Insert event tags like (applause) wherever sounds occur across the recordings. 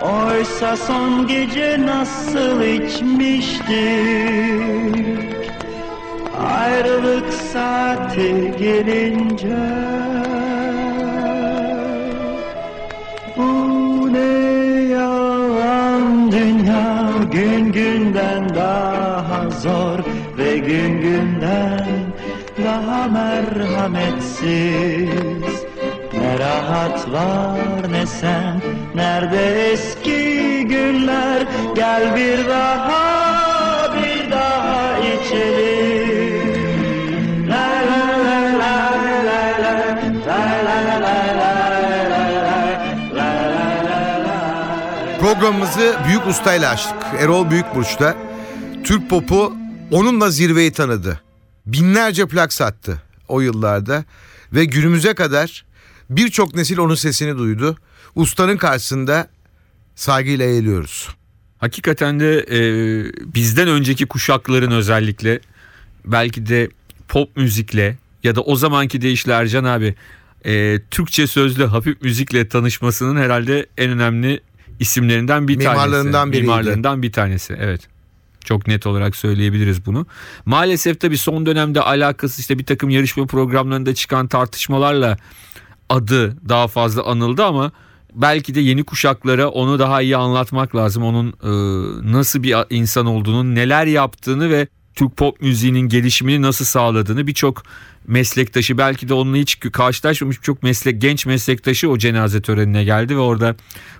Oysa son gece nasıl içmiştik Ayrılık saati gelince Bu ne yalan dünya? Gün günden daha zor ve gün günden daha merhametsiz. Ne rahat var ne sen nerede eski günler gel bir daha Programımızı Büyük Usta'yla açtık. Erol Büyükburç'ta. Türk popu onunla zirveyi tanıdı. Binlerce plak sattı o yıllarda. Ve günümüze kadar birçok nesil onun sesini duydu. Ustanın karşısında saygıyla eğiliyoruz. Hakikaten de e, bizden önceki kuşakların özellikle belki de pop müzikle ya da o zamanki deyişle Ercan abi e, Türkçe sözlü hafif müzikle tanışmasının herhalde en önemli isimlerinden bir tanesi. Mimarlarından biriydi. Mimarlarından bir tanesi evet. Çok net olarak söyleyebiliriz bunu. Maalesef tabii son dönemde alakası işte bir takım yarışma programlarında çıkan tartışmalarla adı daha fazla anıldı ama belki de yeni kuşaklara onu daha iyi anlatmak lazım. Onun e, nasıl bir insan olduğunu, neler yaptığını ve Türk pop müziğinin gelişimini nasıl sağladığını birçok meslektaşı belki de onunla hiç karşılaşmamış birçok meslek genç meslektaşı o cenaze törenine geldi ve orada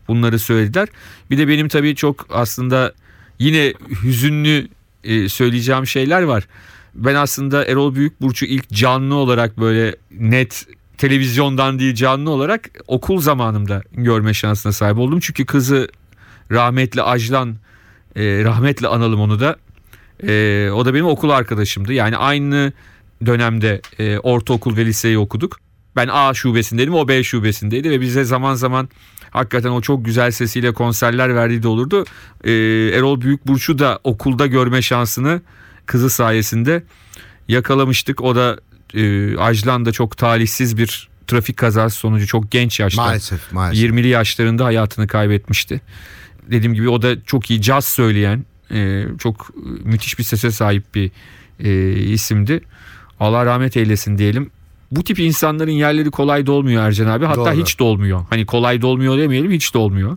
bunları söylediler. Bir de benim tabii çok aslında yine hüzünlü e, söyleyeceğim şeyler var. Ben aslında Erol Büyükburç'u ilk canlı olarak böyle net televizyondan değil canlı olarak okul zamanımda görme şansına sahip oldum. Çünkü kızı rahmetli Ajlan e, rahmetle analım onu da. E, o da benim okul arkadaşımdı. Yani aynı dönemde e, ortaokul ve liseyi okuduk. Ben A şubesindeydim o B şubesindeydi ve bize zaman zaman hakikaten o çok güzel sesiyle konserler verdiği de olurdu. E, Erol Büyükburç'u da okulda görme şansını kızı sayesinde yakalamıştık. O da e, Ajlan da çok talihsiz bir trafik kazası sonucu çok genç yaşta Maalesef maalesef. 20'li yaşlarında hayatını kaybetmişti. Dediğim gibi o da çok iyi caz söyleyen e, çok müthiş bir sese sahip bir e, isimdi. Allah rahmet eylesin diyelim. Bu tip insanların yerleri kolay dolmuyor Ercan abi. Hatta Doğru. hiç dolmuyor. Hani kolay dolmuyor demeyelim hiç dolmuyor.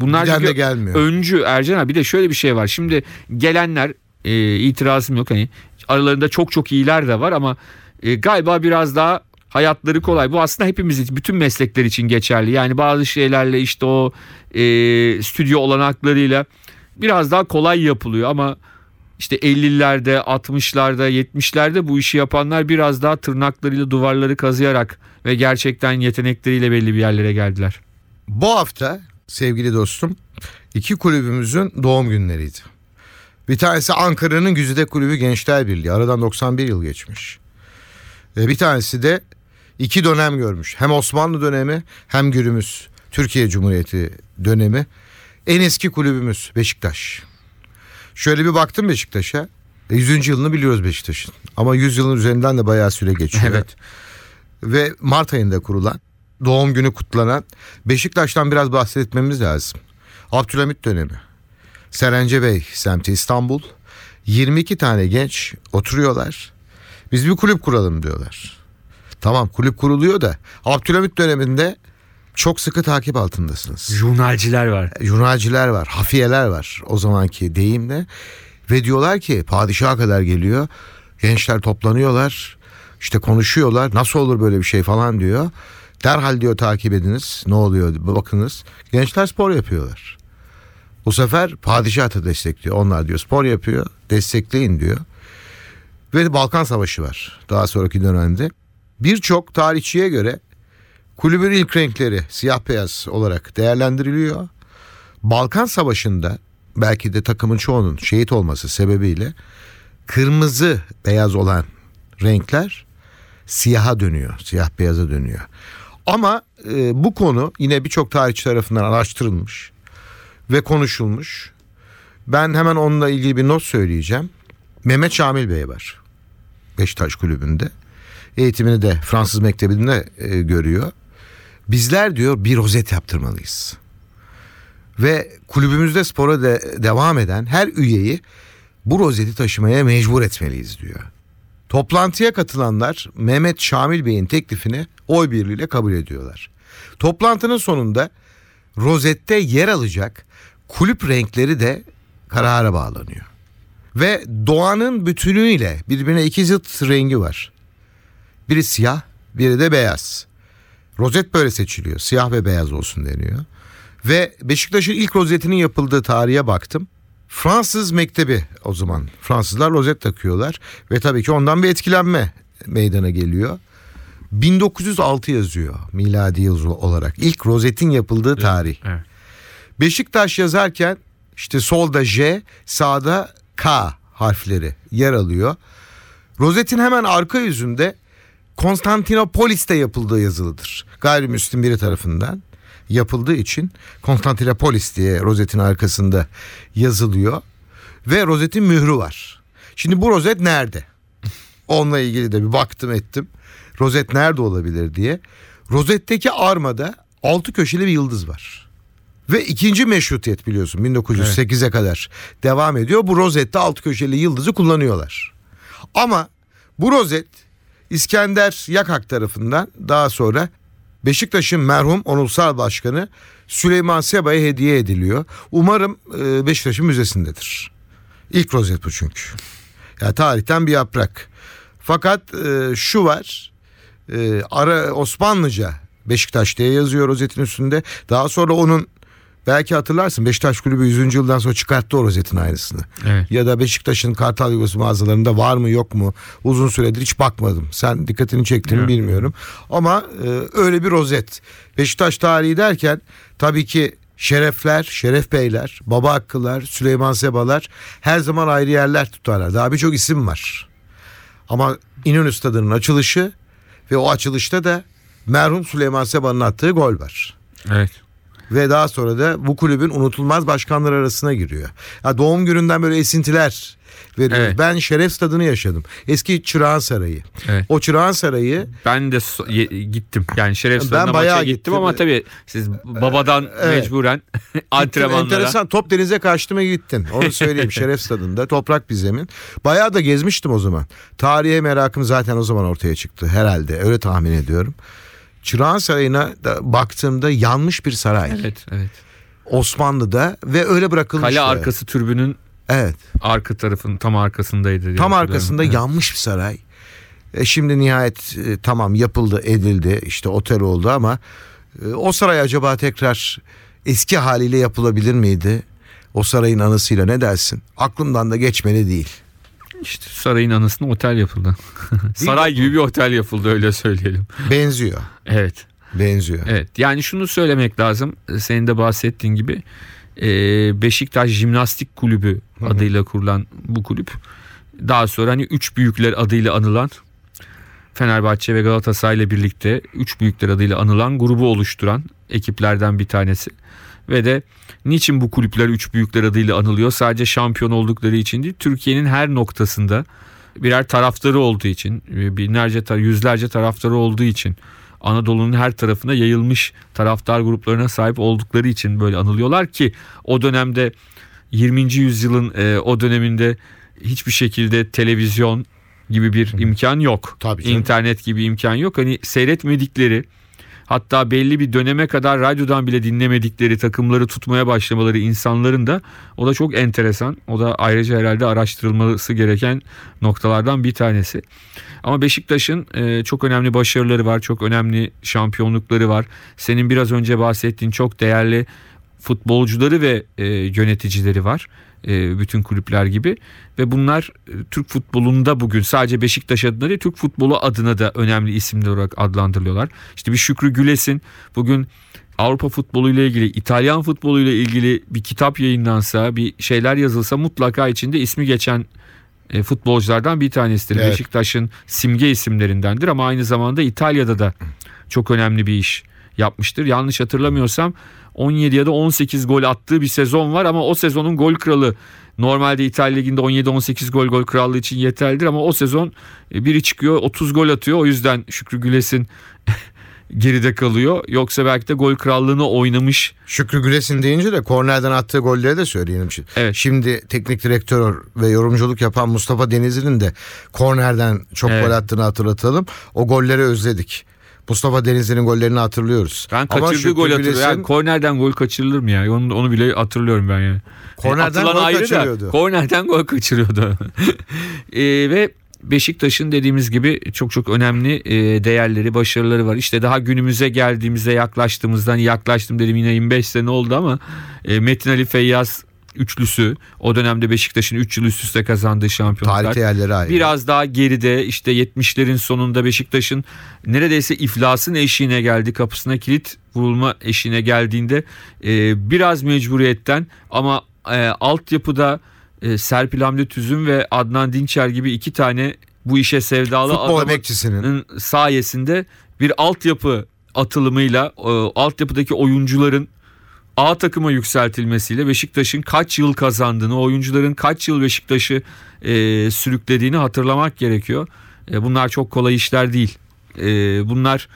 Bunlar Giden çünkü gelmiyor. öncü Ercan abi bir de şöyle bir şey var. Şimdi gelenler e, itirazım yok hani aralarında çok çok iyiler de var ama e, galiba biraz daha hayatları kolay. Bu aslında hepimiz için, bütün meslekler için geçerli. Yani bazı şeylerle işte o e, stüdyo olanaklarıyla biraz daha kolay yapılıyor ama işte 50'lerde, 60'larda, 70'lerde bu işi yapanlar biraz daha tırnaklarıyla duvarları kazıyarak ve gerçekten yetenekleriyle belli bir yerlere geldiler. Bu hafta sevgili dostum iki kulübümüzün doğum günleriydi. Bir tanesi Ankara'nın Güzide Kulübü Gençler Birliği. Aradan 91 yıl geçmiş. Ve bir tanesi de iki dönem görmüş. Hem Osmanlı dönemi hem günümüz Türkiye Cumhuriyeti dönemi. En eski kulübümüz Beşiktaş. Şöyle bir baktım Beşiktaş'a. E, 100. yılını biliyoruz Beşiktaş'ın. Ama 100 yılın üzerinden de bayağı süre geçiyor. Evet. Ve Mart ayında kurulan, doğum günü kutlanan Beşiktaş'tan biraz bahsetmemiz lazım. Abdülhamit dönemi. Serence Bey semti İstanbul. 22 tane genç oturuyorlar. Biz bir kulüp kuralım diyorlar. Tamam kulüp kuruluyor da Abdülhamit döneminde çok sıkı takip altındasınız. Jurnalciler var. Jurnalciler var, hafiyeler var o zamanki deyimle. Ve diyorlar ki padişaha kadar geliyor. Gençler toplanıyorlar. işte konuşuyorlar. Nasıl olur böyle bir şey falan diyor. Derhal diyor takip ediniz. Ne oluyor bakınız. Gençler spor yapıyorlar. Bu sefer padişah da destekliyor. Onlar diyor spor yapıyor. Destekleyin diyor. Ve Balkan Savaşı var daha sonraki dönemde. Birçok tarihçiye göre kulübün ilk renkleri siyah beyaz olarak değerlendiriliyor. Balkan Savaşı'nda belki de takımın çoğunun şehit olması sebebiyle kırmızı beyaz olan renkler siyaha dönüyor. Siyah beyaza dönüyor. Ama e, bu konu yine birçok tarihçi tarafından araştırılmış ve konuşulmuş. Ben hemen onunla ilgili bir not söyleyeceğim. Mehmet Şamil Bey var. Beşiktaş Kulübü'nde. Eğitimini de Fransız Mektebi'nde e, görüyor. Bizler diyor bir rozet yaptırmalıyız. Ve kulübümüzde spora de, devam eden her üyeyi bu rozeti taşımaya mecbur etmeliyiz diyor. Toplantıya katılanlar Mehmet Şamil Bey'in teklifini oy birliğiyle kabul ediyorlar. Toplantının sonunda rozette yer alacak kulüp renkleri de karara bağlanıyor. Ve doğanın bütünüyle birbirine iki zıt rengi var. Biri siyah, biri de beyaz. Rozet böyle seçiliyor. Siyah ve beyaz olsun deniyor. Ve Beşiktaş'ın ilk rozetinin yapıldığı tarihe baktım. Fransız mektebi o zaman. Fransızlar rozet takıyorlar ve tabii ki ondan bir etkilenme meydana geliyor. 1906 yazıyor miladi yıl olarak. İlk rozetin yapıldığı tarih. Evet. Beşiktaş yazarken işte solda J, sağda K harfleri yer alıyor. Rozetin hemen arka yüzünde Konstantinopolis'te yapıldığı yazılıdır. Gayrimüslim biri tarafından yapıldığı için Konstantinopolis diye rozetin arkasında yazılıyor. Ve rozetin mührü var. Şimdi bu rozet nerede? (laughs) Onunla ilgili de bir baktım ettim. Rozet nerede olabilir diye. Rozetteki armada altı köşeli bir yıldız var. Ve ikinci meşrutiyet biliyorsun 1908'e kadar devam ediyor. Bu rozette altı köşeli yıldızı kullanıyorlar. Ama bu rozet İskender Yakak tarafından daha sonra Beşiktaş'ın merhum onursal başkanı Süleyman Seba'ya hediye ediliyor. Umarım e, Beşiktaş'ın müzesindedir. İlk rozet bu çünkü. Ya tarihten bir yaprak. Fakat e, şu var. E, ara Osmanlıca Beşiktaş diye yazıyor rozetin üstünde. Daha sonra onun belki hatırlarsın Beşiktaş Kulübü 100. yıldan sonra çıkarttı o rozetin aynısını. Evet. Ya da Beşiktaş'ın Kartal Yuvası mağazalarında var mı yok mu uzun süredir hiç bakmadım. Sen dikkatini çektin Evet. bilmiyorum. Ama e, öyle bir rozet. Beşiktaş tarihi derken tabii ki şerefler, şeref beyler, baba hakkılar, Süleyman Sebalar her zaman ayrı yerler tutarlar. Daha birçok isim var. Ama İnönü Stadı'nın açılışı ve o açılışta da merhum Süleyman Seba'nın attığı gol var. Evet. Ve daha sonra da bu kulübün unutulmaz başkanlar arasına giriyor. Ya doğum gününden böyle esintiler veriyoruz. Evet. Ben Şeref Stadı'nı yaşadım. Eski Çırağan Sarayı. Evet. O Çırağan Sarayı Ben de so- ye- gittim. Yani Şeref Ben Stadı'na bayağı maça gittim, gittim. ama tabii siz babadan Evet. mecburen (laughs) antrenmanlara. Enteresan top denize kaçtı mı gittin. Onu söyleyeyim (laughs) Şeref Stadı'nda. Toprak bir zemin. Bayağı da gezmiştim o zaman. Tarihe merakım zaten o zaman ortaya çıktı herhalde. Öyle tahmin ediyorum. Çırağan Sarayı'na da baktığımda yanmış bir saray. Evet, evet. Osmanlı'da ve öyle bırakılmış. Kale arkası türbünün Evet. arka tarafının tam arkasındaydı. Tam arkasında Evet. yanmış bir saray. E şimdi nihayet e, tamam yapıldı edildi işte otel oldu ama e, o saray acaba tekrar eski haliyle yapılabilir miydi? O sarayın anısıyla ne dersin? Aklımdan da geçmeli değil. İşte sarayın anısına otel yapıldı. (laughs) Saray gibi bir otel yapıldı öyle söyleyelim. Benziyor. Evet. Benziyor. Evet. Yani şunu söylemek lazım. Senin de bahsettiğin gibi e, Beşiktaş Jimnastik Kulübü adıyla kurulan bu kulüp daha sonra hani üç büyükler adıyla anılan Fenerbahçe ve Galatasaray ile birlikte üç büyükler adıyla anılan grubu oluşturan ekiplerden bir tanesi. Ve de niçin bu kulüpler üç büyükler adıyla anılıyor? Sadece şampiyon oldukları için değil, Türkiye'nin her noktasında birer taraftarı olduğu için, binlerce, tar- yüzlerce taraftarı olduğu için, Anadolu'nun her tarafına yayılmış taraftar gruplarına sahip oldukları için böyle anılıyorlar ki o dönemde 20. yüzyılın e, o döneminde hiçbir şekilde televizyon gibi bir imkan yok. Tabii canım. İnternet gibi imkan yok. Hani seyretmedikleri hatta belli bir döneme kadar radyodan bile dinlemedikleri takımları tutmaya başlamaları insanların da o da çok enteresan. O da ayrıca herhalde araştırılması gereken noktalardan bir tanesi. Ama Beşiktaş'ın e, çok önemli başarıları var. Çok önemli şampiyonlukları var. Senin biraz önce bahsettiğin çok değerli futbolcuları ve e, yöneticileri var. E, bütün kulüpler gibi ve bunlar e, Türk futbolunda bugün sadece Beşiktaş adına değil Türk futbolu adına da önemli isimler olarak adlandırılıyorlar. İşte bir Şükrü Güles'in bugün Avrupa futbolu ile ilgili, İtalyan futbolu ile ilgili bir kitap yayınlansa, bir şeyler yazılsa mutlaka içinde ismi geçen e, futbolculardan bir tanesidir. Evet. Beşiktaş'ın simge isimlerindendir ama aynı zamanda İtalya'da da çok önemli bir iş yapmıştır. Yanlış hatırlamıyorsam 17 ya da 18 gol attığı bir sezon var ama o sezonun gol kralı normalde İtalya Ligi'nde 17-18 gol gol krallığı için yeterlidir ama o sezon e, biri çıkıyor 30 gol atıyor. O yüzden Şükrü Güles'in (laughs) geride kalıyor. Yoksa belki de gol krallığını oynamış. Şükrü Gülesin deyince de kornerden attığı golleri de söyleyelim. Şimdi. Evet. Şimdi teknik direktör ve yorumculuk yapan Mustafa Denizli'nin de kornerden çok Evet. gol attığını hatırlatalım. O golleri özledik. Mustafa Denizli'nin gollerini hatırlıyoruz. Ben kaçırdığı gol hatırlıyorum. Yani kornerden gol kaçırılır mı ya? Onu, onu bile hatırlıyorum ben yani. kornerden Atılan gol ayrı da kaçırıyordu. kornerden gol kaçırıyordu. (laughs) E, ve Beşiktaş'ın dediğimiz gibi çok çok önemli e, değerleri, başarıları var. İşte daha günümüze geldiğimizde yaklaştığımızdan yaklaştım dedim yine 25 sene oldu ama e, Metin Ali Feyyaz üçlüsü o dönemde Beşiktaş'ın 3 yıl üst üste kazandığı şampiyonluklar. Tarih değerleri ayrı. Biraz daha geride işte 70'lerin sonunda Beşiktaş'ın neredeyse iflasın eşiğine geldi. Kapısına kilit vurulma eşiğine geldiğinde e, biraz mecburiyetten ama e, altyapıda e, Serpil Hamdi Tüzün ve Adnan Dinçer gibi iki tane bu işe sevdalı Futbol emekçisinin. sayesinde bir altyapı atılımıyla e, altyapıdaki oyuncuların A takıma yükseltilmesiyle Beşiktaş'ın kaç yıl kazandığını, oyuncuların kaç yıl Beşiktaş'ı e, sürüklediğini hatırlamak gerekiyor. E, bunlar çok kolay işler değil. E, bunlar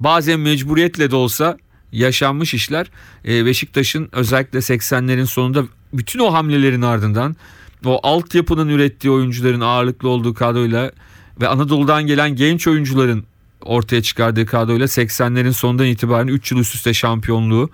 bazen mecburiyetle de olsa yaşanmış işler. E, Beşiktaş'ın özellikle 80'lerin sonunda bütün o hamlelerin ardından o altyapının ürettiği oyuncuların ağırlıklı olduğu kadroyla ve Anadolu'dan gelen genç oyuncuların ortaya çıkardığı kadroyla 80'lerin sonundan itibaren 3 yıl üst üste şampiyonluğu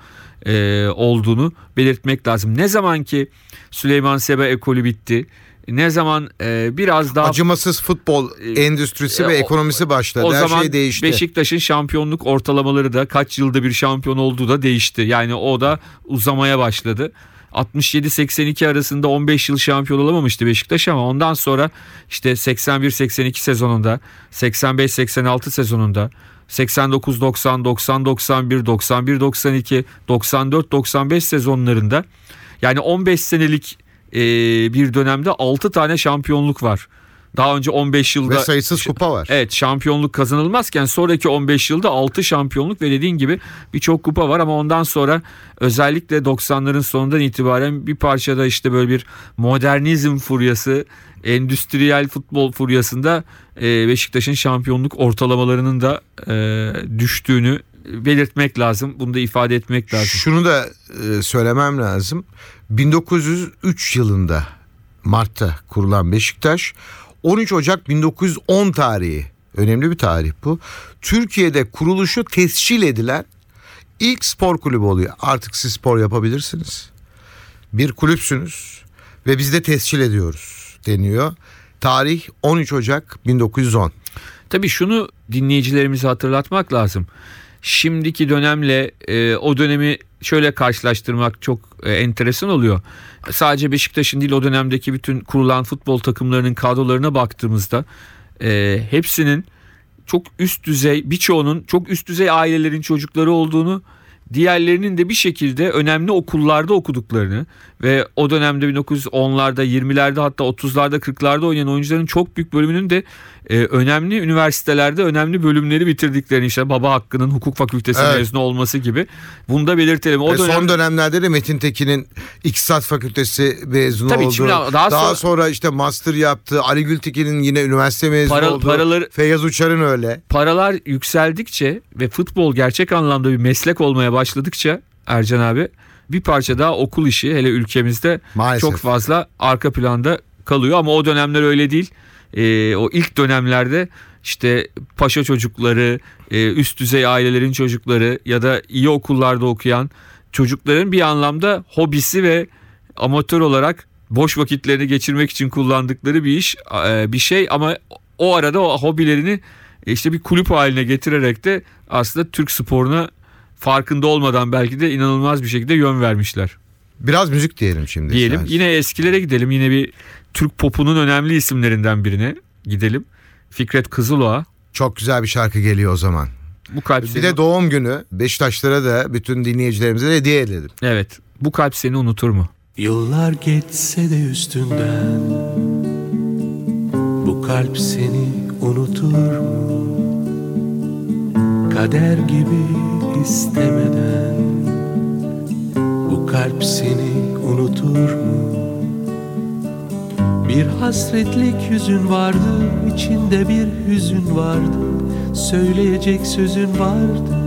e, olduğunu belirtmek lazım. Ne zaman ki Süleyman Seba ekolü bitti, ne zaman e, biraz daha Acımasız futbol endüstrisi e, ve ekonomisi başladı. o Her zaman şey değişti. Beşiktaş'ın şampiyonluk ortalamaları da kaç yılda bir şampiyon olduğu da değişti. Yani o da uzamaya başladı. 67-82 arasında 15 yıl şampiyon olamamıştı Beşiktaş ama ondan sonra işte 81-82 sezonunda, 85-86 sezonunda, 89-90, 90-91, 91-92, 94-95 sezonlarında yani 15 senelik bir dönemde 6 tane şampiyonluk var. Daha önce 15 yılda Ve sayısız kupa var. Evet şampiyonluk kazanılmazken sonraki 15 yılda 6 şampiyonluk ve dediğin gibi birçok kupa var ama ondan sonra özellikle 90'ların sonundan itibaren bir parçada işte böyle bir modernizm furyası, endüstriyel futbol furyasında e, Beşiktaş'ın şampiyonluk ortalamalarının da e, düştüğünü belirtmek lazım. Bunu da ifade etmek lazım. Şunu da e, söylemem lazım. 1903 yılında Mart'ta kurulan Beşiktaş 13 Ocak 1910 tarihi önemli bir tarih bu. Türkiye'de kuruluşu tescil edilen ilk spor kulübü oluyor. Artık siz spor yapabilirsiniz. Bir kulüpsünüz ve biz de tescil ediyoruz deniyor. Tarih 13 Ocak 1910. Tabii şunu dinleyicilerimize hatırlatmak lazım. Şimdiki dönemle e, o dönemi şöyle karşılaştırmak çok e, enteresan oluyor. Sadece Beşiktaş'ın değil o dönemdeki bütün kurulan futbol takımlarının kadrolarına baktığımızda e, hepsinin çok üst düzey birçoğunun çok üst düzey ailelerin çocukları olduğunu diğerlerinin de bir şekilde önemli okullarda okuduklarını ve o dönemde 1910'larda 20'lerde hatta 30'larda 40'larda oynayan oyuncuların çok büyük bölümünün de e, önemli üniversitelerde önemli bölümleri bitirdiklerini işte Baba Hakkı'nın hukuk fakültesi Evet. mezunu olması gibi bunu da belirtelim. O Ve dönem son dönemlerde de Metin Tekin'in İktisat Fakültesi mezunu Tabii oldu. şimdi daha, daha sonra- sonra... işte master yaptı. Ali Gültekin'in yine üniversite mezunu Para- oldu. paraları- Feyyaz Uçar'ın öyle. paralar yükseldikçe ve futbol gerçek anlamda bir meslek olmaya başladıkça Ercan abi bir parça daha okul işi hele ülkemizde Maalesef. çok fazla arka planda kalıyor ama o dönemler öyle değil. E, o ilk dönemlerde işte paşa çocukları, e, üst düzey ailelerin çocukları ya da iyi okullarda okuyan çocukların bir anlamda hobisi ve amatör olarak boş vakitlerini geçirmek için kullandıkları bir iş, e, bir şey ama o arada o hobilerini işte bir kulüp haline getirerek de aslında Türk sporuna farkında olmadan belki de inanılmaz bir şekilde yön vermişler. Biraz müzik diyelim şimdi. Diyelim istersen. yine eskilere gidelim. Yine bir Türk popunun önemli isimlerinden birine gidelim. Fikret Kızıloğa. Çok güzel bir şarkı geliyor o zaman. Bu kalp Bir seni... de doğum günü Beşiktaşlara da bütün dinleyicilerimize de hediye edelim. Evet. Bu kalp seni unutur mu? Yıllar geçse de üstünden Bu kalp seni unutur mu? Kader gibi istemeden Bu kalp seni unutur mu? Bir hasretlik yüzün vardı içinde bir hüzün vardı Söyleyecek sözün vardı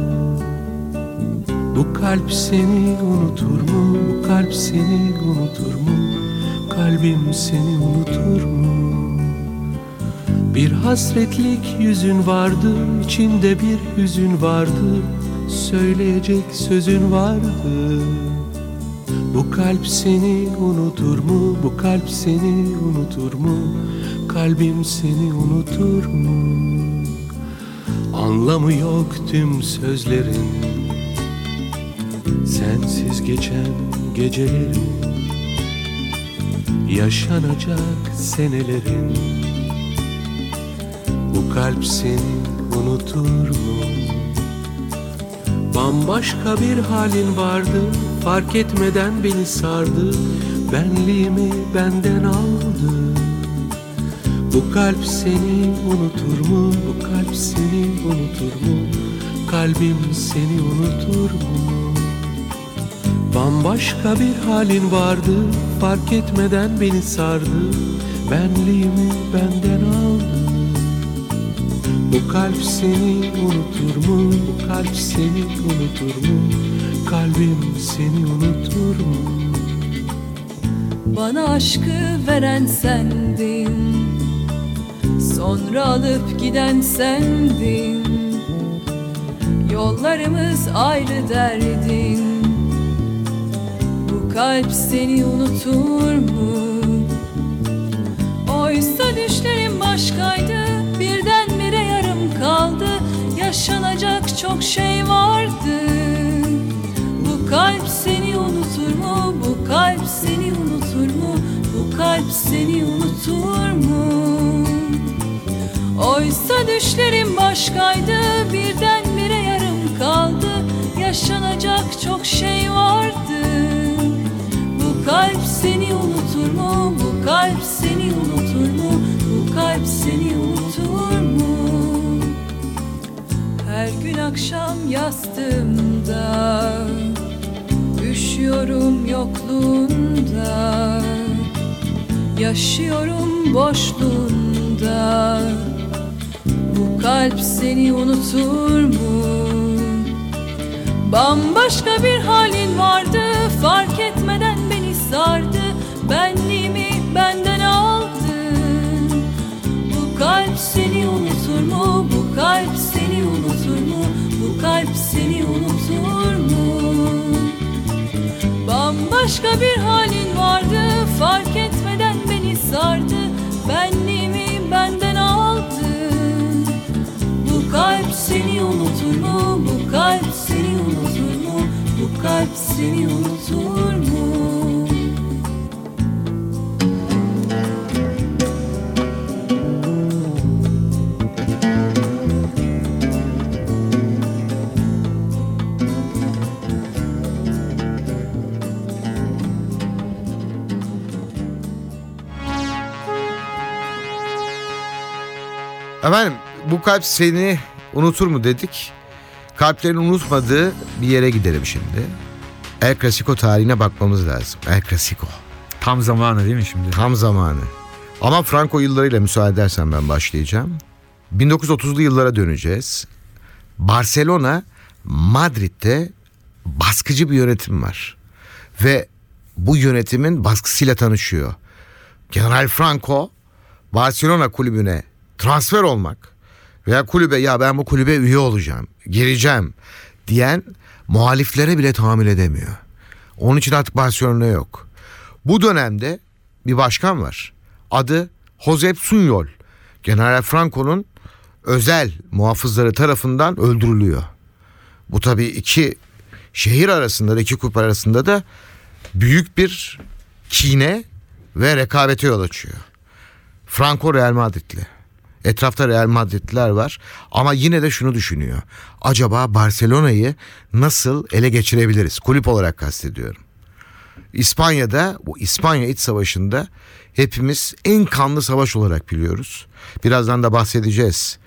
bu kalp seni unutur mu? Bu kalp seni unutur mu? Kalbim seni unutur mu? Bir hasretlik yüzün vardı, içinde bir hüzün vardı. Söyleyecek sözün vardı. Bu kalp seni unutur mu? Bu kalp seni unutur mu? Kalbim seni unutur mu? Anlamı yok tüm sözlerin Sensiz geçen gecelerin Yaşanacak senelerin Bu kalp seni unutur mu? Bambaşka bir halin vardı Fark etmeden beni sardı Benliğimi benden aldı Bu kalp seni unutur mu? Bu kalp seni unutur mu? Kalbim seni unutur mu? Bambaşka bir halin vardı Fark etmeden beni sardı Benliğimi benden aldı Bu kalp seni unutur mu? Bu kalp seni unutur mu? Kalbim seni unutur mu? Bana aşkı veren sendin. Sonra alıp giden sendin. Yollarımız ayrı derdin. Bu kalp seni unutur mu? Oysa düşlerim başkaydı Birdenbire yarım kaldı. Yaşanacak çok şey vardı Bu kalp seni unutur mu? Bu kalp seni unutur mu? Bu kalp seni unutur mu? Oysa düşlerim başkaydı Birdenbire yarım kaldı Yaşanacak çok şey vardı Bu kalp seni unutur mu? Bu kalp seni unutur mu? Bu kalp seni unutur mu? Her gün akşam yastığımda Üşüyorum yokluğunda Yaşıyorum boşluğunda Bu kalp seni unutur mu? Bambaşka bir halin vardı Fark etmeden beni sardı Benliğimi benden aldı Bu kalp seni unutur mu? Bu kalp seni unutur mu? Bambaşka bir halin vardı Fark etmeden beni sardı Benliğimi benden aldı Bu kalp seni unutur mu? Bu kalp seni unutur mu? Bu kalp seni unutur mu? Efendim bu kalp seni unutur mu dedik. Kalplerin unutmadığı bir yere gidelim şimdi. El Clasico tarihine bakmamız lazım. El Clasico. Tam zamanı değil mi şimdi? Tam zamanı. Ama Franco yıllarıyla müsaade edersen ben başlayacağım. 1930'lu yıllara döneceğiz. Barcelona, Madrid'de baskıcı bir yönetim var. Ve bu yönetimin baskısıyla tanışıyor. General Franco Barcelona kulübüne transfer olmak veya kulübe ya ben bu kulübe üye olacağım, gireceğim diyen muhaliflere bile tahammül edemiyor. Onun için artık Barcelona yok. Bu dönemde bir başkan var. Adı Josep Sunyol. General Franco'nun özel muhafızları tarafından öldürülüyor. Bu tabii iki şehir arasında da iki kulüp arasında da büyük bir kine ve rekabete yol açıyor. Franco Real Madrid'li. Etrafta Real Madrid'liler var ama yine de şunu düşünüyor. Acaba Barcelona'yı nasıl ele geçirebiliriz? Kulüp olarak kastediyorum. İspanya'da bu İspanya iç savaşında hepimiz en kanlı savaş olarak biliyoruz. Birazdan da bahsedeceğiz.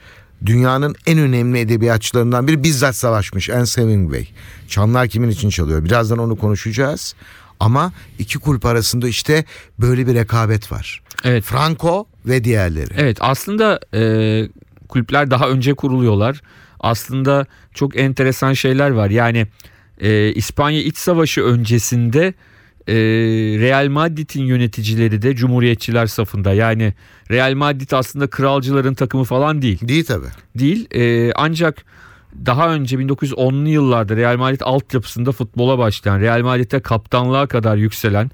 Dünyanın en önemli edebiyatçılarından biri bizzat savaşmış Ernest Hemingway. Çanlar kimin için çalıyor? Birazdan onu konuşacağız. Ama iki kulüp arasında işte böyle bir rekabet var. Evet. Franco ve diğerleri. Evet aslında e, kulüpler daha önce kuruluyorlar. Aslında çok enteresan şeyler var. Yani e, İspanya İç Savaşı öncesinde e, Real Madrid'in yöneticileri de Cumhuriyetçiler safında. Yani Real Madrid aslında kralcıların takımı falan değil. Değil tabi. Değil e, ancak daha önce 1910'lu yıllarda Real Madrid altyapısında futbola başlayan, Real Madrid'de kaptanlığa kadar yükselen,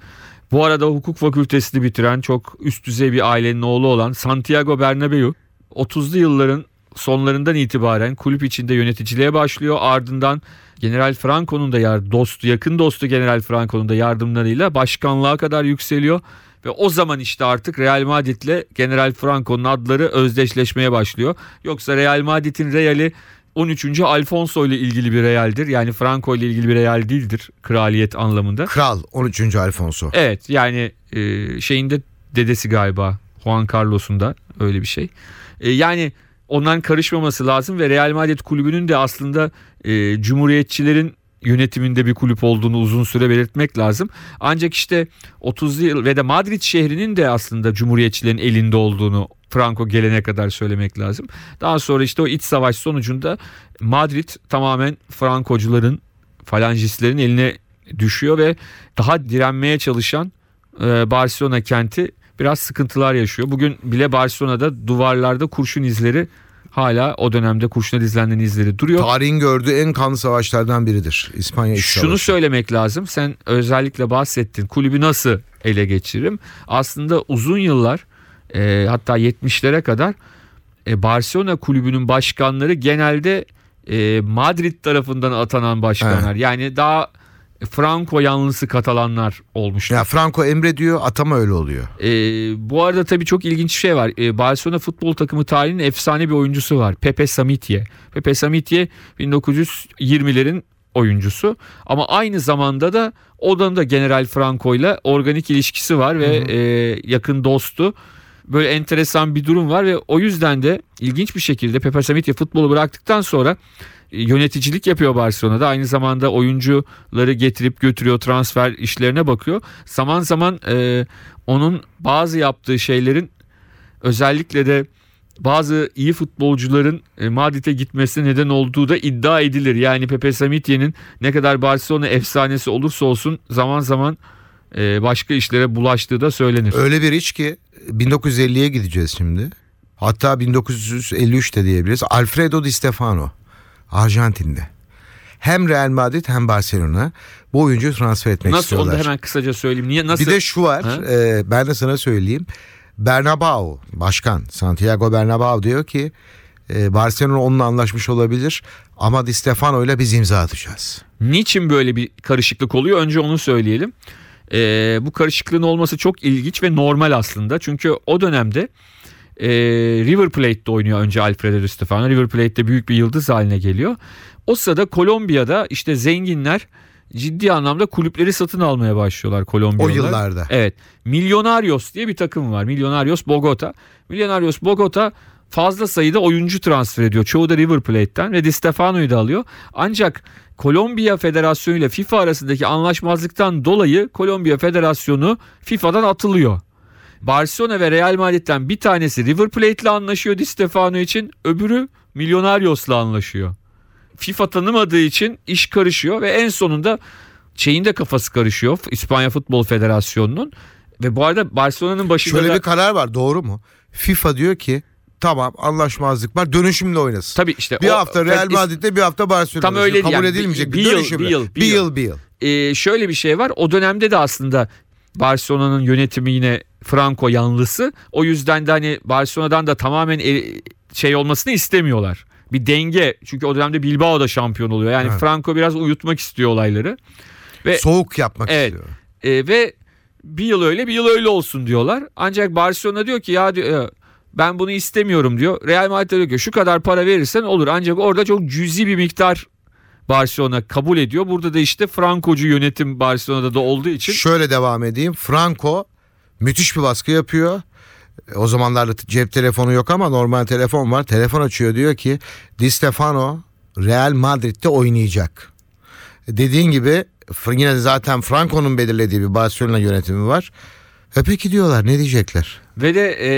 bu arada hukuk fakültesini bitiren çok üst düzey bir ailenin oğlu olan Santiago Bernabeu 30'lu yılların sonlarından itibaren kulüp içinde yöneticiliğe başlıyor. Ardından General Franco'nun da yar dostu, yakın dostu General Franco'nun da yardımlarıyla başkanlığa kadar yükseliyor. Ve o zaman işte artık Real Madrid'le General Franco'nun adları özdeşleşmeye başlıyor. Yoksa Real Madrid'in Real'i 13. Alfonso ile ilgili bir Real'dir. Yani Franco ile ilgili bir Real değildir kraliyet anlamında. Kral 13. Alfonso. Evet yani e, şeyinde dedesi galiba Juan Carlos'un da öyle bir şey. E, yani onların karışmaması lazım ve Real Madrid kulübünün de aslında e, cumhuriyetçilerin yönetiminde bir kulüp olduğunu uzun süre belirtmek lazım. Ancak işte 30'lu yıl ve de Madrid şehrinin de aslında cumhuriyetçilerin elinde olduğunu Franco gelene kadar söylemek lazım. Daha sonra işte o iç savaş sonucunda Madrid tamamen Frankocuların, falancistlerin eline düşüyor ve daha direnmeye çalışan e, Barcelona kenti biraz sıkıntılar yaşıyor. Bugün bile Barcelona'da duvarlarda kurşun izleri hala o dönemde kurşuna dizilenlerin izleri duruyor. Tarihin gördüğü en kanlı savaşlardan biridir. İspanya İç Şunu Savaşı. söylemek lazım. Sen özellikle bahsettin. Kulübü nasıl ele geçiririm? Aslında uzun yıllar e, hatta 70'lere kadar e, Barcelona kulübünün başkanları genelde e, Madrid tarafından atanan başkanlar. Yani daha Franco yanlısı Katalanlar olmuştu. Ya Franco emrediyor atama öyle oluyor. E, bu arada tabii çok ilginç bir şey var. E, Barcelona futbol takımı tarihinin efsane bir oyuncusu var. Pepe Samitye. Pepe Samitye 1920'lerin oyuncusu ama aynı zamanda da odanın da General Franco ile organik ilişkisi var ve e, yakın dostu. Böyle enteresan bir durum var ve o yüzden de ilginç bir şekilde Pepe Samitye futbolu bıraktıktan sonra e, yöneticilik yapıyor Barcelona'da. Aynı zamanda oyuncuları getirip götürüyor, transfer işlerine bakıyor. Zaman zaman e, onun bazı yaptığı şeylerin özellikle de bazı iyi futbolcuların e, Madrid'e gitmesine neden olduğu da iddia edilir. Yani Pepe Samitye'nin ne kadar Barcelona efsanesi olursa olsun zaman zaman e, başka işlere bulaştığı da söylenir. Öyle bir iç ki 1950'ye gideceğiz şimdi. Hatta 1953'te diyebiliriz. Alfredo Di Stefano Arjantin'de. Hem Real Madrid hem Barcelona bu oyuncuyu transfer etmek Nasıl istiyorlar. onu da hemen kısaca söyleyeyim. Niye nasıl? Bir de şu var. Ha? e, ben de sana söyleyeyim. Bernabeu başkan Santiago Bernabeu diyor ki e, Barcelona onunla anlaşmış olabilir ama Di Stefano ile biz imza atacağız. Niçin böyle bir karışıklık oluyor? Önce onu söyleyelim. Ee, bu karışıklığın olması çok ilginç ve normal aslında. Çünkü o dönemde e, River Plate'de oynuyor önce Alfredo Di Stefano. River Plate'de büyük bir yıldız haline geliyor. O sırada Kolombiya'da işte zenginler ciddi anlamda kulüpleri satın almaya başlıyorlar Kolombiyalılar. O yıllarda. Evet. Millonarios diye bir takım var. Millonarios Bogota. Millonarios Bogota fazla sayıda oyuncu transfer ediyor. Çoğu da River Plate'ten ve Di Stefano'yu da alıyor. Ancak Kolombiya Federasyonu ile FIFA arasındaki anlaşmazlıktan dolayı Kolombiya Federasyonu FIFA'dan atılıyor. Barcelona ve Real Madrid'den bir tanesi River Plate'le anlaşıyor Di Stefano için, öbürü Millonarios'la anlaşıyor. FIFA tanımadığı için iş karışıyor ve en sonunda şeyin de kafası karışıyor İspanya Futbol Federasyonu'nun. Ve bu arada Barcelona'nın başında Şöyle da, bir karar var doğru mu? FIFA diyor ki tamam anlaşmazlık var dönüşümle oynasın. tabii işte Bir o- hafta Real Madrid'de bir hafta Barcelona'da. Tam öyle değil Kabul yani. edilmeyecek Bir bir, yıl, bir yıl, bir bir yıl. yıl. Bir yıl. Ee, şöyle bir şey var. O dönemde de aslında Barcelona'nın yönetimi yine Franco yanlısı. O yüzden de hani Barcelona'dan da tamamen şey olmasını istemiyorlar. Bir denge. Çünkü o dönemde Bilbao da şampiyon oluyor. Yani Evet. Franco biraz uyutmak istiyor olayları. Ve Soğuk yapmak Evet. istiyor. e, ve bir yıl öyle bir yıl öyle olsun diyorlar. Ancak Barcelona diyor ki ya diyor, "e, ben bunu istemiyorum diyor. Real Madrid diyor ki şu kadar para verirsen olur. Ancak orada çok cüzi bir miktar Barcelona kabul ediyor. Burada da işte Frankocu yönetim Barcelona'da da olduğu için Şöyle devam edeyim. Franco müthiş bir baskı yapıyor. O zamanlarda cep telefonu yok ama normal telefon var. Telefon açıyor diyor ki Di Stefano Real Madrid'de oynayacak. Dediğin gibi yine zaten Franco'nun belirlediği bir Barcelona yönetimi var. E peki diyorlar ne diyecekler? Ve de e,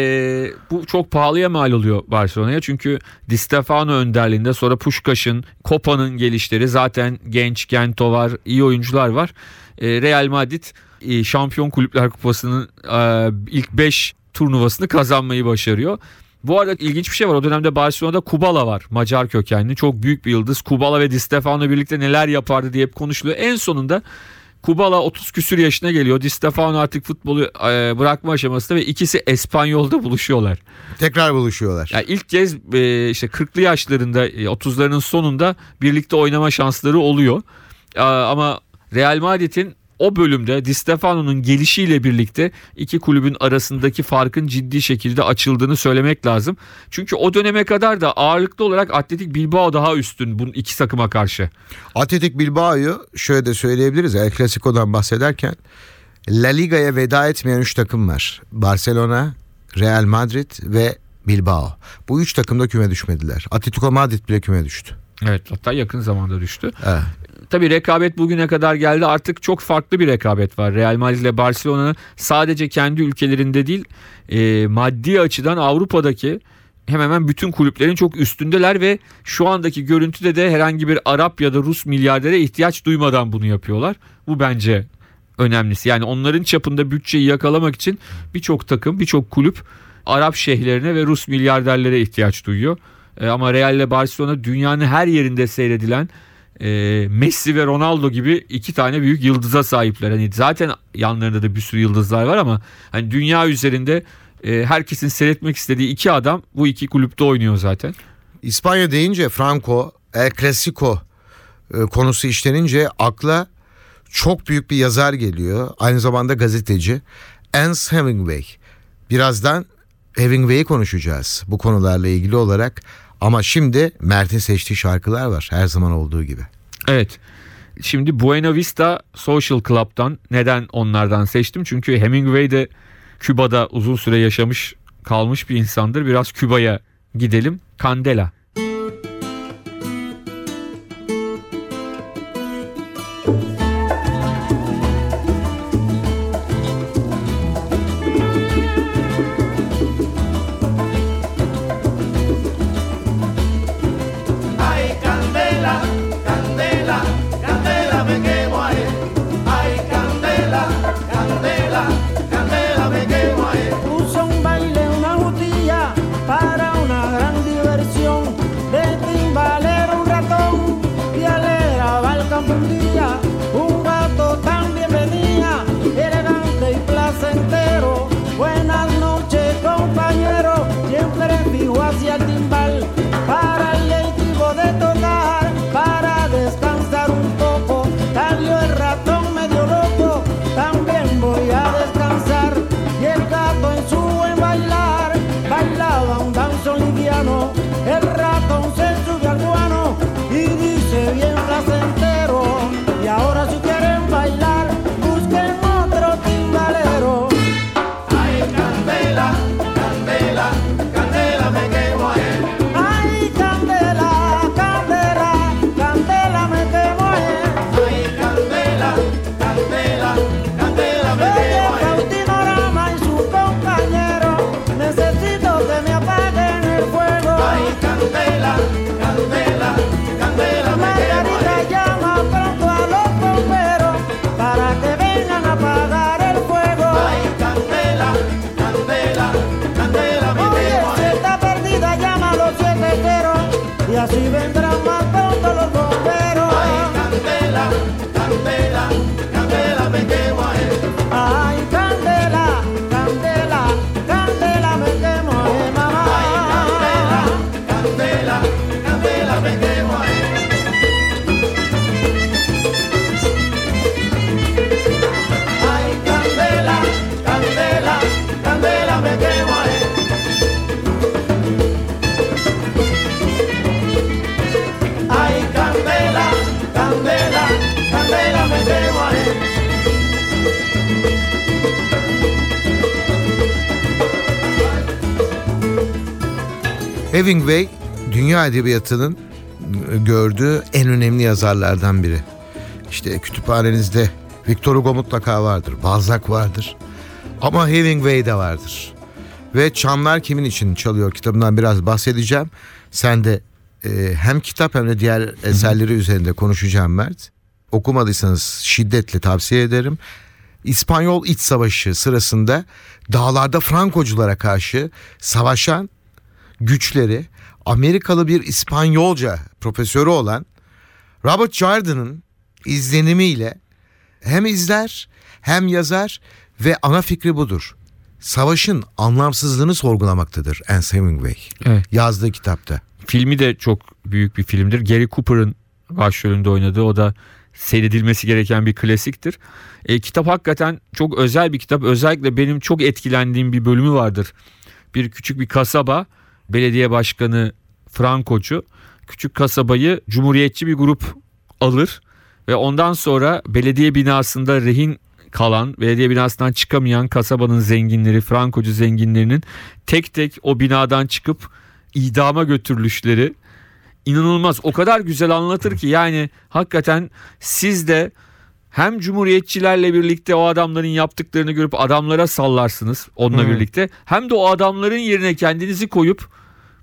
bu çok pahalıya mal oluyor Barcelona'ya. Çünkü Di Stefano önderliğinde sonra Puskas'ın, Kopa'nın gelişleri zaten genç Gento var, iyi oyuncular var. E, Real Madrid e, Şampiyon Kulüpler Kupası'nın e, ilk 5 turnuvasını kazanmayı başarıyor. Bu arada ilginç bir şey var. O dönemde Barcelona'da Kubala var. Macar kökenli. Çok büyük bir yıldız. Kubala ve Di Stefano birlikte neler yapardı diye hep konuşuluyor. En sonunda Kubala 30 küsür yaşına geliyor. Di Stefano artık futbolu e, bırakma aşamasında ve ikisi Espanyol'da buluşuyorlar. Tekrar buluşuyorlar. Yani ilk kez e, işte 40'lı yaşlarında e, 30'larının sonunda birlikte oynama şansları oluyor. E, ama Real Madrid'in o bölümde Di Stefano'nun gelişiyle birlikte iki kulübün arasındaki farkın ciddi şekilde açıldığını söylemek lazım. Çünkü o döneme kadar da ağırlıklı olarak Atletik Bilbao daha üstün bu iki takıma karşı. Atletik Bilbao'yu şöyle de söyleyebiliriz. El Clasico'dan bahsederken La Liga'ya veda etmeyen 3 takım var. Barcelona, Real Madrid ve Bilbao. Bu üç takım da küme düşmediler. Atletico Madrid bile küme düştü. Evet hatta yakın zamanda düştü. Evet. Tabii rekabet bugüne kadar geldi. Artık çok farklı bir rekabet var. Real Madrid ile Barcelona sadece kendi ülkelerinde değil e, maddi açıdan Avrupa'daki hemen hemen bütün kulüplerin çok üstündeler ve şu andaki görüntüde de herhangi bir Arap ya da Rus milyardere ihtiyaç duymadan bunu yapıyorlar. Bu bence önemlisi. Yani onların çapında bütçeyi yakalamak için birçok takım, birçok kulüp Arap şeyhlerine ve Rus milyarderlere ihtiyaç duyuyor. E, ama Real ile Barcelona dünyanın her yerinde seyredilen e, Messi ve Ronaldo gibi iki tane büyük yıldıza sahipler. Hani zaten yanlarında da bir sürü yıldızlar var ama hani dünya üzerinde e, herkesin seyretmek istediği iki adam bu iki kulüpte oynuyor zaten. İspanya deyince Franco, El Clasico e, konusu işlenince akla çok büyük bir yazar geliyor. Aynı zamanda gazeteci. Ernest Hemingway. Birazdan Hemingway'i konuşacağız bu konularla ilgili olarak. Ama şimdi Mert'in seçtiği şarkılar var her zaman olduğu gibi. Evet. Şimdi Buena Vista Social Club'dan neden onlardan seçtim? Çünkü Hemingway de Küba'da uzun süre yaşamış kalmış bir insandır. Biraz Küba'ya gidelim. Candela. Hemingway dünya edebiyatının gördüğü en önemli yazarlardan biri. İşte kütüphanenizde Victor Hugo mutlaka vardır, Balzac vardır. Ama Hemingway de vardır. Ve Çamlar Kimin için Çalıyor kitabından biraz bahsedeceğim. Sen de e, hem kitap hem de diğer eserleri üzerinde konuşacağım Mert. Okumadıysanız şiddetle tavsiye ederim. İspanyol İç Savaşı sırasında dağlarda Frankoculara karşı savaşan güçleri Amerikalı bir İspanyolca profesörü olan Robert Jordan'ın izlenimiyle hem izler hem yazar ve ana fikri budur. Savaşın anlamsızlığını sorgulamaktadır Ernest Hemingway Evet. yazdığı kitapta. Filmi de çok büyük bir filmdir. Gary Cooper'ın başrolünde oynadığı o da seyredilmesi gereken bir klasiktir. E, kitap hakikaten çok özel bir kitap. Özellikle benim çok etkilendiğim bir bölümü vardır. Bir küçük bir kasaba belediye başkanı Frankocu küçük kasabayı cumhuriyetçi bir grup alır ve ondan sonra belediye binasında rehin kalan, belediye binasından çıkamayan kasabanın zenginleri, Frankocu zenginlerinin tek tek o binadan çıkıp idama götürülüşleri inanılmaz. O kadar güzel anlatır ki yani hakikaten siz de hem cumhuriyetçilerle birlikte o adamların yaptıklarını görüp adamlara sallarsınız onunla birlikte. Hem de o adamların yerine kendinizi koyup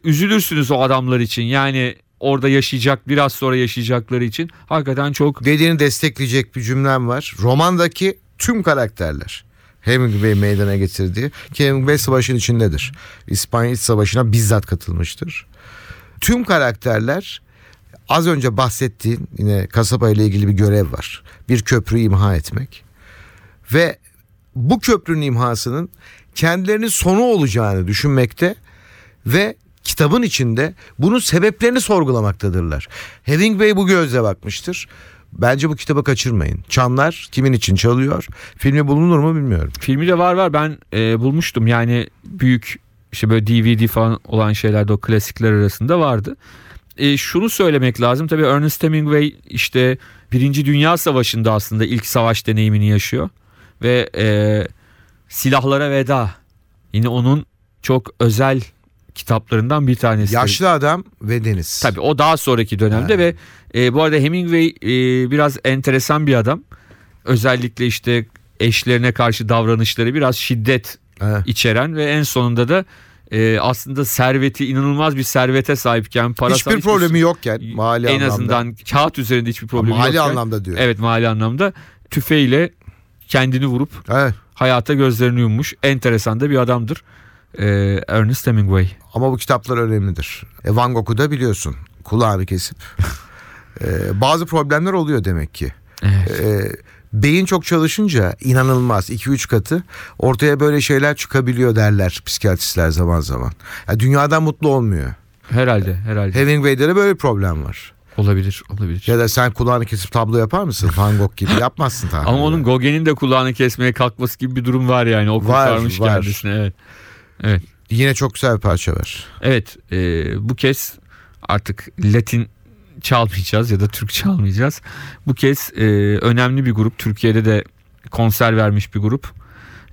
üzülürsünüz o adamlar için. Yani orada yaşayacak biraz sonra yaşayacakları için hakikaten çok Dediğini destekleyecek bir cümlem var. Romandaki tüm karakterler Hemingway meydana getirdiği ki Hemingway savaşın içindedir. İspanya İç Savaşı'na bizzat katılmıştır. Tüm karakterler az önce bahsettiğin yine kasaba ile ilgili bir görev var. Bir köprü imha etmek. Ve bu köprünün imhasının kendilerinin sonu olacağını düşünmekte ve kitabın içinde bunun sebeplerini sorgulamaktadırlar. Hemingway bu gözle bakmıştır. Bence bu kitabı kaçırmayın. Çanlar kimin için çalıyor? Filmi bulunur mu bilmiyorum. Filmi de var var ben e, bulmuştum yani büyük işte böyle DVD falan olan şeyler de o klasikler arasında vardı. E, şunu söylemek lazım tabii Ernest Hemingway işte Birinci Dünya Savaşı'nda aslında ilk savaş deneyimini yaşıyor. Ve e, Silahlara Veda yine onun çok özel kitaplarından bir tanesi. Yaşlı adam ve deniz. Tabii o daha sonraki dönemde ve e, bu arada Hemingway e, biraz enteresan bir adam. Özellikle işte eşlerine karşı davranışları biraz şiddet Ha. içeren ve en sonunda da e, aslında serveti inanılmaz bir servete sahipken parasal Hiçbir problemi yokken mali en anlamda. azından kağıt üzerinde hiçbir problemi Mali yokken, anlamda diyor. Evet mali anlamda tüfeğiyle kendini vurup Evet. hayata gözlerini yummuş enteresan da bir adamdır. E, Ernest Hemingway. Ama bu kitaplar önemlidir. E, Van Gogh'u da biliyorsun. Kulağını kesip. (laughs) E, bazı problemler oluyor demek ki. Evet. E, beyin çok çalışınca inanılmaz 2-3 katı ortaya böyle şeyler çıkabiliyor derler psikiyatristler zaman zaman. Ya dünyadan mutlu olmuyor. Herhalde herhalde. Hemingway'de de böyle bir problem var. Olabilir olabilir. Ya da sen kulağını kesip tablo yapar mısın? Van Gogh gibi yapmazsın tabii. Ama onun Gauguin'in de kulağını kesmeye kalkması gibi bir durum var yani. O Var, kurtarmış var. kendisini. Evet. Evet. Yine çok güzel bir parça var. Evet. e, bu kez artık Latin çalmayacağız ya da Türk çalmayacağız. Bu kez e, önemli bir grup. Türkiye'de de konser vermiş bir grup.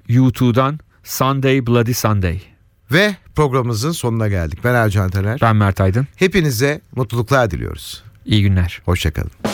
U2'dan Sunday Bloody Sunday. Ve programımızın sonuna geldik. Ben Ercan Taner. Ben Mert Aydın. Hepinize mutluluklar diliyoruz. İyi günler. Hoşçakalın.